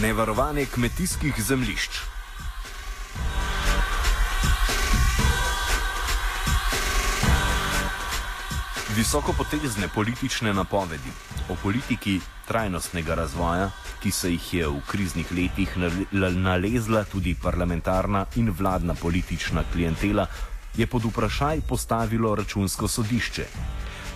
Nevarovanje kmetijskih zemljišč. Visokopotezne politične napovedi o politiki trajnostnega razvoja, ki se jih je v kriznih letih nalezla tudi parlamentarna in vladna politična klientela, je pod vprašaj postavilo računsko sodišče.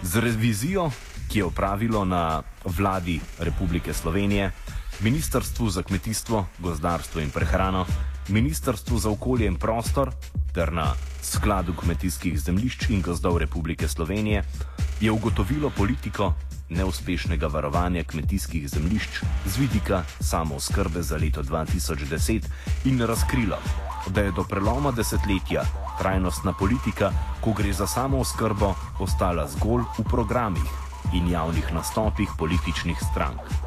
Z revizijo, ki je opravilo na vladi Republike Slovenije, Ministrstvu za kmetijstvo, gozdarstvo in prehrano, Ministrstvu za okolje in prostor ter na Skladu kmetijskih zemljišč in gozdov Republike Slovenije, je ugotovilo politiko neuspešnega varovanja kmetijskih zemljišč z vidika samooskrbe za leto 2010 in razkrilo, da je do preloma desetletja trajnostna politika, ko gre za samooskrbo, ostala zgolj v programih in javnih nastopih političnih strank.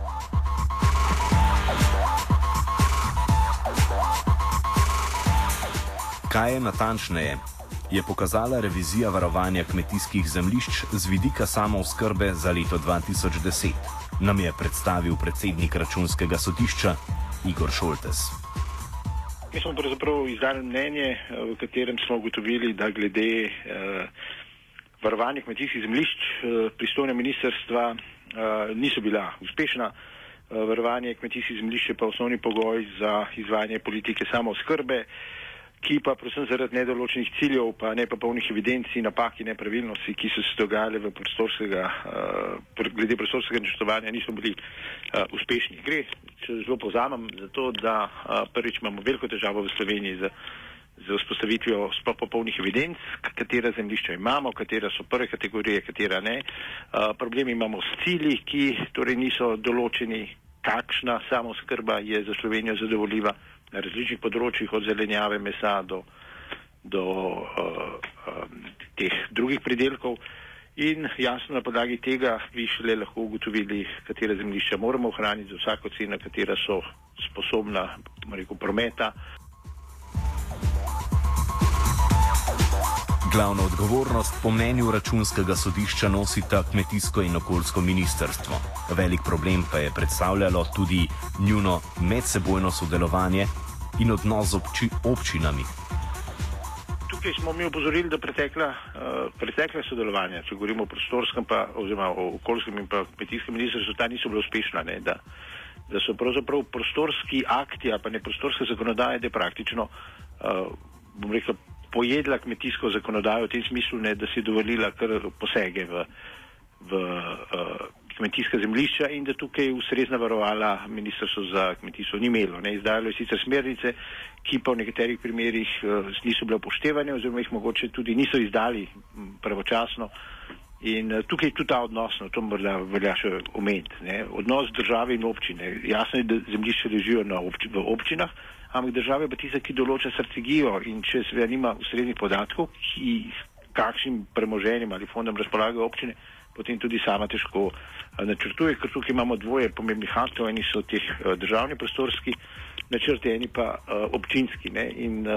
Kaj je natančneje? Je pokazala revizija varovanja kmetijskih zemljišč z vidika samooskrbe za leto 2010. Nam je predstavil predsednik računskega sodišča Igor Šoltes. Mi smo pravzaprav izdali mnenje, v katerem smo ugotovili, da glede eh, varovanja kmetijskih zemljišč eh, pristojne ministrstva eh, niso bila uspešna. Eh, varovanje kmetijskih zemljišč je pa osnovni pogoj za izvajanje politike samooskrbe. Eh, ki pa predvsem zaradi nedoločenih ciljev, pa ne pa polnih evidenc in napak in nepravilnosti, ki so se dogajale prostorskega, uh, glede prostorskega načrtovanja, niso bili uh, uspešni. Gre, če zelo povzamem, zato da uh, prvič imamo veliko težavo v Sloveniji z, z vzpostavitvijo sploh popolnih evidenc, katera zemljišča imamo, katera so prve kategorije, katera ne. Uh, problemi imamo s cilji, ki torej niso določeni, kakšna samoskrba je za Slovenijo zadovoljiva na različnih področjih, od zelenjave, mesa do, do uh, um, teh drugih pridelkov. In jasno na podlagi tega bi šele lahko ugotovili, katere zemljišča moramo ohraniti za vsako ceno, katera so sposobna rekel, prometa. Glavno odgovornost po mnenju računskega sodišča nosita kmetijsko in okoljsko ministrstvo. Velik problem pa je predstavljalo tudi njuno medsebojno sodelovanje in odnos z obči občinami. Tukaj smo mi upozorili, da pretekla, uh, pretekla sodelovanja, če govorimo o prostorskem, pa, oziroma o okoljskem in kmetijskem ministrstvu, ta niso bila uspešna. Ne, da, da so pravzaprav prostorski akti, pa ne prostorske zakonodaje, da praktično, uh, bom rekel, pojedla kmetijsko zakonodajo v tem smislu, ne, da si dovolila kar posege v, v uh, kmetijska zemljišča in da tukaj ustrezna varovala ministrstvo za kmetijstvo ni imelo. Ne. Izdajalo je sicer smernice, ki pa v nekaterih primerjih uh, niso bile upoštevane oziroma jih mogoče tudi niso izdali pravočasno. In uh, tukaj je tudi ta odnos, no, to morda velja še omeniti, odnos države in občine. Jasno je, da zemljišče ležijo obči, v občinah, ampak država je pa tista, ki določa strategijo in če seveda nima ustreznih podatkov, ki kakšnim premoženjem ali fondom razpolagajo občine, potem tudi sama težko eh, načrtuje, ker tukaj imamo dvoje pomembnih aktov, eni so teh eh, državni prostorski načrti, eni pa uh, občinski. Ne? In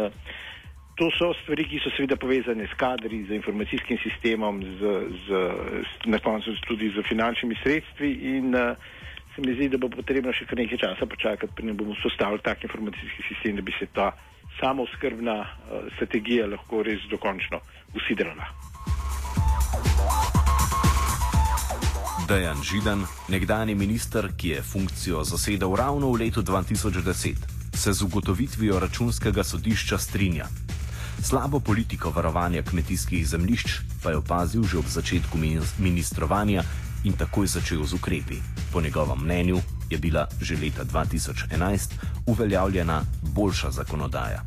to so stvari, ki so seveda povezane s kadri, z informacijskim sistemom, z, z, na koncu tudi z finančnimi sredstvi in se mi zdi, da bo potrebno še kar nekaj časa počakati, preden bomo vzpostavili tak informacijski sistem, da bi se ta samoskrbna uh, strategija lahko res dokončno usidrala. Dejan Židan, nekdani minister, ki je funkcijo zasedal ravno v letu 2010, se z ugotovitvijo računskega sodišča strinja. Slabo politiko varovanja kmetijskih zemljišč pa je opazil že ob začetku ministrovanja in takoj začel z ukrepi. Po njegovem mnenju je bila že leta 2011 uveljavljena boljša zakonodaja.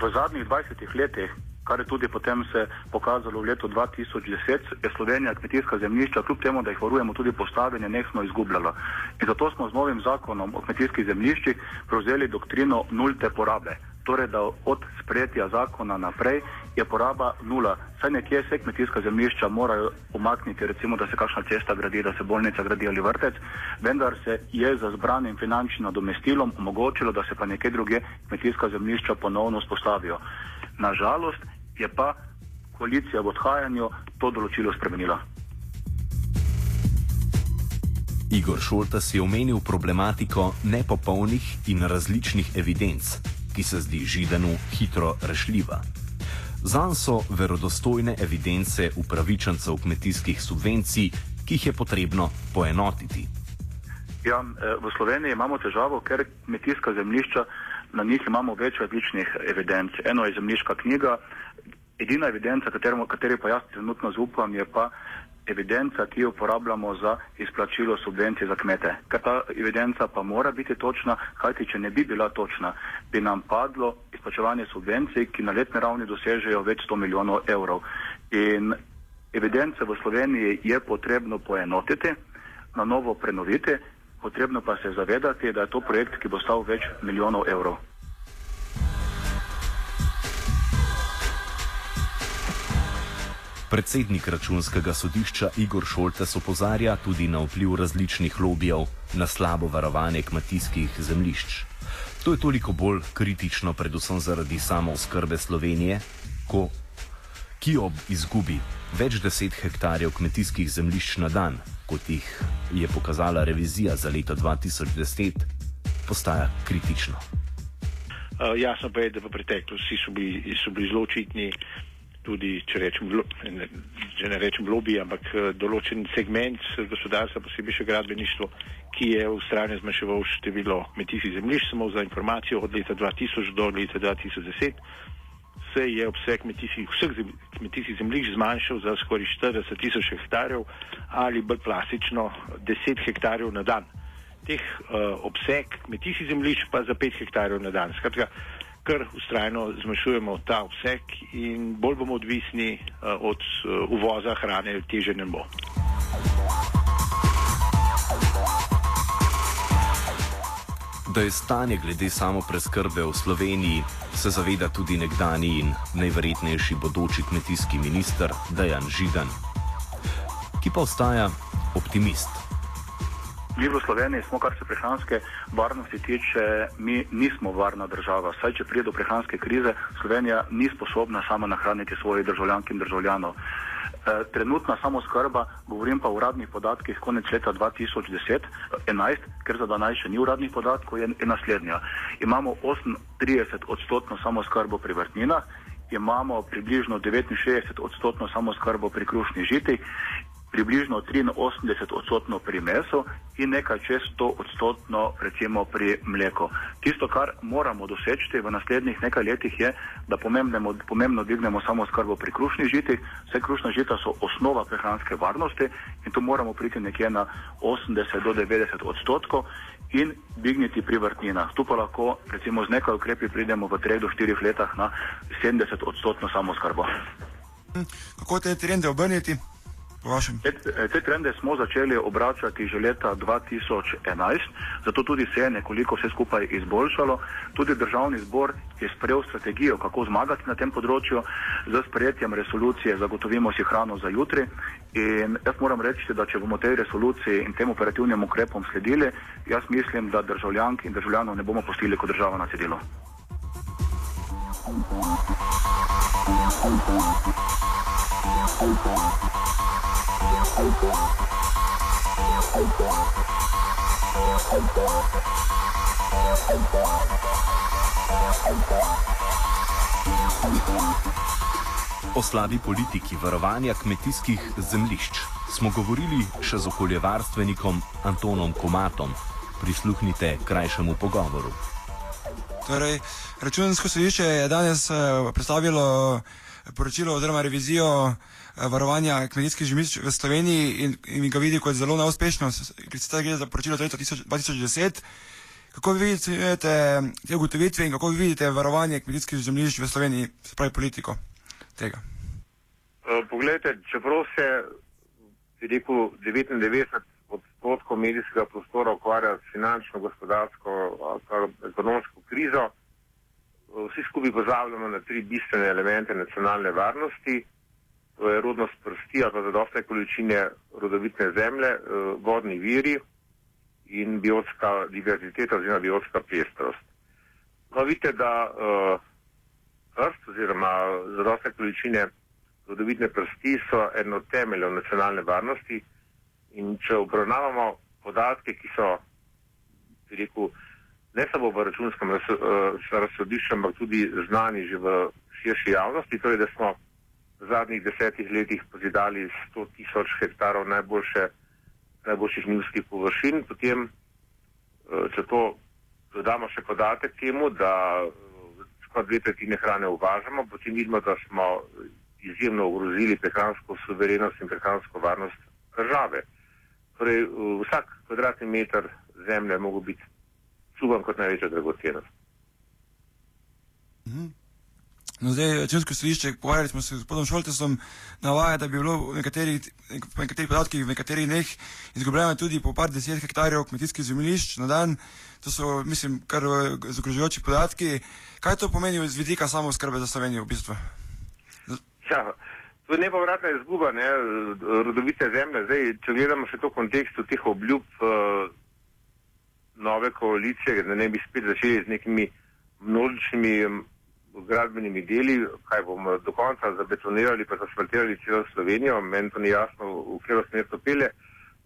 V zadnjih 20 letih kar je tudi potem se pokazalo v letu 2010, je Slovenija kmetijska zemljišča, kljub temu, da jih varujemo tudi postavljanje, nekno izgubljala. In zato smo z novim zakonom o kmetijskih zemljiščih prevzeli doktrino nulte porabe. Torej, da od sprejetja zakona naprej je poraba nula. Saj nekje se kmetijska zemljišča morajo umakniti, recimo, da se kakšna cesta gradi, da se bolnica gradi ali vrtec, vendar se je za zbranim finančnim nadomestilom omogočilo, da se pa nekje druge kmetijska zemljišča ponovno spostavijo. Nažalost je pa koalicija v odhajanju to določilo spremenila. Igor Šoltas je omenil problematiko nepopolnih in različnih evidenc, ki se zdi Židanu hitro rešljiva. Zan so verodostojne evidence upravičencev kmetijskih subvencij, ki jih je potrebno poenotiti. Ja, v Sloveniji imamo težavo, ker kmetijska zemljišča, na njih imamo več različnih evidenc. Eno je zemljiška knjiga, edina evidenca, kateri pa jaz trenutno zaupam, je pa evidenca, ki jo uporabljamo za izplačilo subvencij za kmete. Ker ta evidenca pa mora biti točna, kajti če ne bi bila točna, bi nam padlo izplačevanje subvencij, ki na letni ravni dosežejo več 100 milijonov evrov. In evidence v Sloveniji je potrebno poenotiti, na novo prenoviti, potrebno pa se zavedati, da je to projekt, ki bo stal več milijonov evrov. Predsednik računskega sodišča Igor Šoltes opozarja tudi na vpliv različnih lobijev na slabo varovanje kmetijskih zemljišč. To je toliko bolj kritično, predvsem zaradi samooskrbe Slovenije, ko, ki ob izgubi več deset hektarjev kmetijskih zemljišč na dan, kot jih je pokazala revizija za leto 2010, postaja kritično. Uh, jasno pa je, da v preteklosti so bili, bili zelo očitni tudi, če, rečem, ne, če ne rečem lobby, ampak eh, določen segment gospodarstva, posebej še gradbeništvo, ki je v strani zmanjševal število kmetijskih zemljišč, samo za informacijo od leta 2000 do leta 2010 se je obseg kmetijskih, vseh kmetijskih zemljišč zmanjšal za skoraj 40 tisoč hektarjev ali bolj klasično 10 hektarjev na dan. Teh uh, obseg kmetijskih zemljišč pa za 5 hektarjev na dan. Skratka, kar ustrajno zmanjšujemo ta obseg in bolj bomo odvisni uh, od uh, uvoza hrane, teže ne bo. Da je stanje glede samo preskrbe v Sloveniji, se zaveda tudi nekdani in najverjetnejši bodoči kmetijski minister Dajan Židan, ki pa ostaja optimist. Mi v Sloveniji smo, kar se prehranske varnosti tiče, mi nismo varna država. Saj, če pride do prehranske krize, Slovenija ni sposobna sama nahraniti svojih državljank in državljanov. E, trenutna samozkrba, govorim pa o uradnih podatkih, konec leta 2010-2011, ker za danes še ni uradnih podatkov, je, je naslednja. Imamo 38 odstotno samozkrbo pri vrtninah, imamo približno 69 odstotno samozkrbo pri krušni žiti približno 83 odstotno pri mesu in nekaj čez 100 odstotno recimo pri mleku. Tisto, kar moramo doseči v naslednjih nekaj letih je, da pomembno dvignemo samo skrbo pri krušnih žitih. Vse krušne žita so osnova prehranske varnosti in tu moramo priti nekje na 80 do 90 odstotkov in dvigniti pri vrtninah. Tu pa lahko recimo z nekaj ukrepi pridemo v 3 do 4 letah na 70 odstotno samo skrbo. Kako te trende obrniti? Te, te trende smo začeli obračati že leta 2011, zato tudi se je nekoliko vse skupaj izboljšalo. Tudi državni zbor je sprejel strategijo, kako zmagati na tem področju. Z sprejetjem resolucije zagotovimo si hrano za jutri. In jaz moram reči, da če bomo tej resoluciji in tem operativnim ukrepom sledili, jaz mislim, da državljank in državljanov ne bomo postili kot država na cedilu. Thank you. O slabi politiki varovanja kmetijskih zemljišč smo govorili še z okoljevarstvenikom Antonom Komatom. Prisluhnite krajšemu pogovoru. Torej, računsko sodišče je danes uh, predstavilo poročilo oziroma revizijo Eh, varovanja kmetijskih zemljišč v Sloveniji in, in ga vidi kot zelo neuspešno, ker se gre za poročilo leta 2010. Kako vi vidite te ugotovitve in kako vi vidite varovanje kmetijskih zemljišč v Sloveniji, se pravi politiko tega? Poglejte, čeprav se, bi rekel, 99 odstotkov medijskega prostora ukvarja s finančno, gospodarsko, ekonomsko krizo, vsi skupaj pozabljamo na tri bistvene elemente nacionalne varnosti. To je rodnost prsti ali pa zadostne količine rodovitne zemlje, eh, vodni viri in biotska diverziteta oziroma biotska pestrost. No, vidite, da uh, prst oziroma zadostne količine rodovitne prsti so eno temeljev nacionalne varnosti in če obravnavamo podatke, ki so, bi rekel, ne samo v računskem razsodišču, ampak tudi znani že v širši javnosti, torej da smo v zadnjih desetih letih pozidali 100 tisoč hektarov najboljše, najboljših njivskih površin. Potem, če to dodamo še podatek temu, da skoraj dve tretjine hrane uvažamo, potem vidimo, da smo izjemno ogrozili prehransko suverenost in prehransko varnost države. Torej, vsak kvadratni meter zemlje mogo biti čuvan kot največja dragocenost. Mhm. No, zdaj, računsko sodišče, pogovarjali smo se z gospodom Šoltesom, navaja, da bi bilo v nekaterih, po nekaterih podatkih v nekaterih dneh izgubljeno tudi po par deset hektarjev kmetijskih zemljišč na dan. To so, mislim, kar zagrožujoči podatki. Kaj to pomeni z vidika samo skrbe za Slovenijo v bistvu? Ja, to je nepovratna izguba, ne, rodovite zemlje. Zdaj, če gledamo še to v kontekstu teh obljub uh, nove koalicije, da ne bi spet začeli z nekimi množičnimi gradbenimi deli, kaj bomo do konca zabetonirali, pa zasfaltirali celo Slovenijo, meni to ni jasno, v katero smer to pele,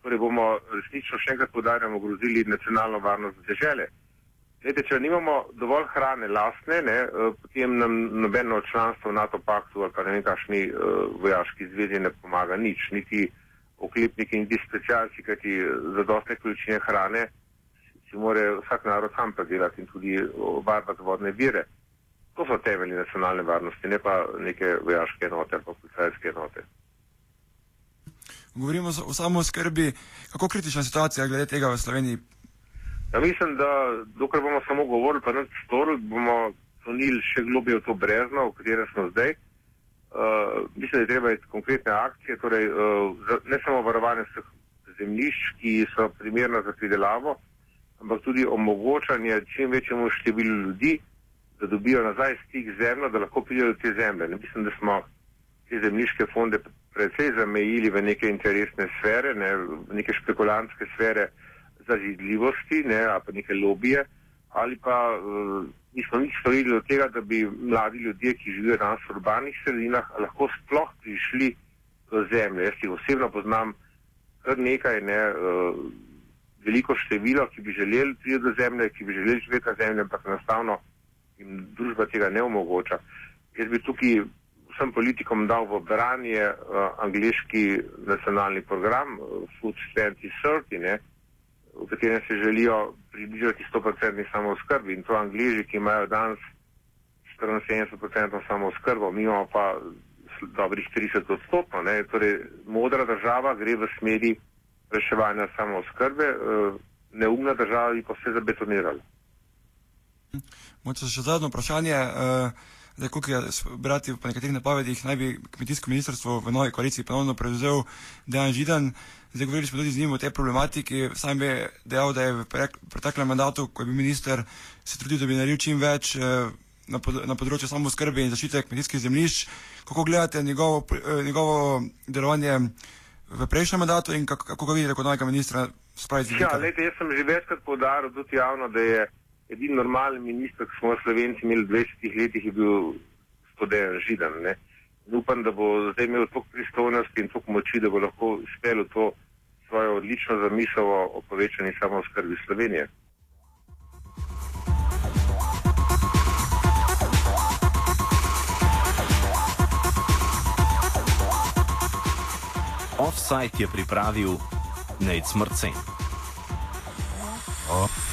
torej bomo resnično še enkrat podarjamo ogrozili nacionalno varnost države. Glede, če nimamo dovolj hrane lastne, ne, potem nam nobeno članstvo v NATO paktu ali pa ne vem kakšni uh, vojaški zvezi ne pomaga nič, niti oklepniki, niti specialci, kajti za dosti količine hrane si more vsak narod sam predelati in tudi obarbati vodne vire. To so temelji nacionalne varnosti, ne pa neke vojaške enote ali pa policajske enote. Govorimo o samo skrbi, kako kritična situacija glede tega v Sloveniji. Ja, mislim, da dokler bomo samo govorili, pa nič storili, bomo sonili še globje v to brezno, v katerem smo zdaj. Uh, mislim, da je treba imeti konkretne akcije, torej uh, ne samo varovanje vseh zemljišč, ki so primerna za pridelavo, ampak tudi omogočanje čim večjemu številu ljudi, da dobijo nazaj stik z zemljo, da lahko pridejo do te zemlje. Ne mislim, da smo te zemljiške fonde precej zamejili v neke interesne sfere, ne, v neke špekulantske sfere zazidljivosti, ne, ali pa neke lobije, ali pa uh, nismo nič storili od tega, da bi mladi ljudje, ki živijo danes v urbanih sredinah, lahko sploh prišli do zemlje. Jaz jih osebno poznam kar nekaj, ne, uh, veliko število, ki bi želeli priti do zemlje, ki bi želeli živeti na zemlji, ampak enostavno jim družba tega ne omogoča. Jaz bi tukaj vsem politikom dal v branje uh, angliški nacionalni program uh, Food 2030, ne, v katerem se želijo približati 100% samozkrbi in to angliži, ki imajo danes 74% samozkrbo, mi imamo pa dobrih 30 odstotno. Torej, modra država gre v smeri reševanja samozkrbe, uh, neumna država bi pa vse zabetonirala. Moče še zadnje vprašanje. Uh, Zdaj, kot je brati v nekaterih napovedih, naj bi kmetijsko ministrstvo v novi koaliciji ponovno prevzel Dejan Židan. Zdaj, govorili smo tudi z njim o tej problematiki. Sam je dejal, da je v preteklem mandatu, ko je bil minister, se trudil, da bi naredil čim več eh, na, pod, na področju samo skrbe in zaščite kmetijskih zemljišč. Kako gledate njegovo, eh, njegovo delovanje v prejšnjem mandatu in kako, ga vidite kot novega ministra? Ja, lejte, jaz sem že večkrat povdaril tudi javno, da je edini normalen minister, ki smo Slovenci imeli v 20 letih, je bil stodejen židan. Ne? Upam, da bo zdaj imel toliko pristojnosti in toliko moči, da bo lahko uspel to svojo odlično zamisel o povečani samozkrbi Slovenije. Offside je pripravil Nate Smrcen. Oh.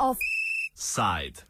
Offside.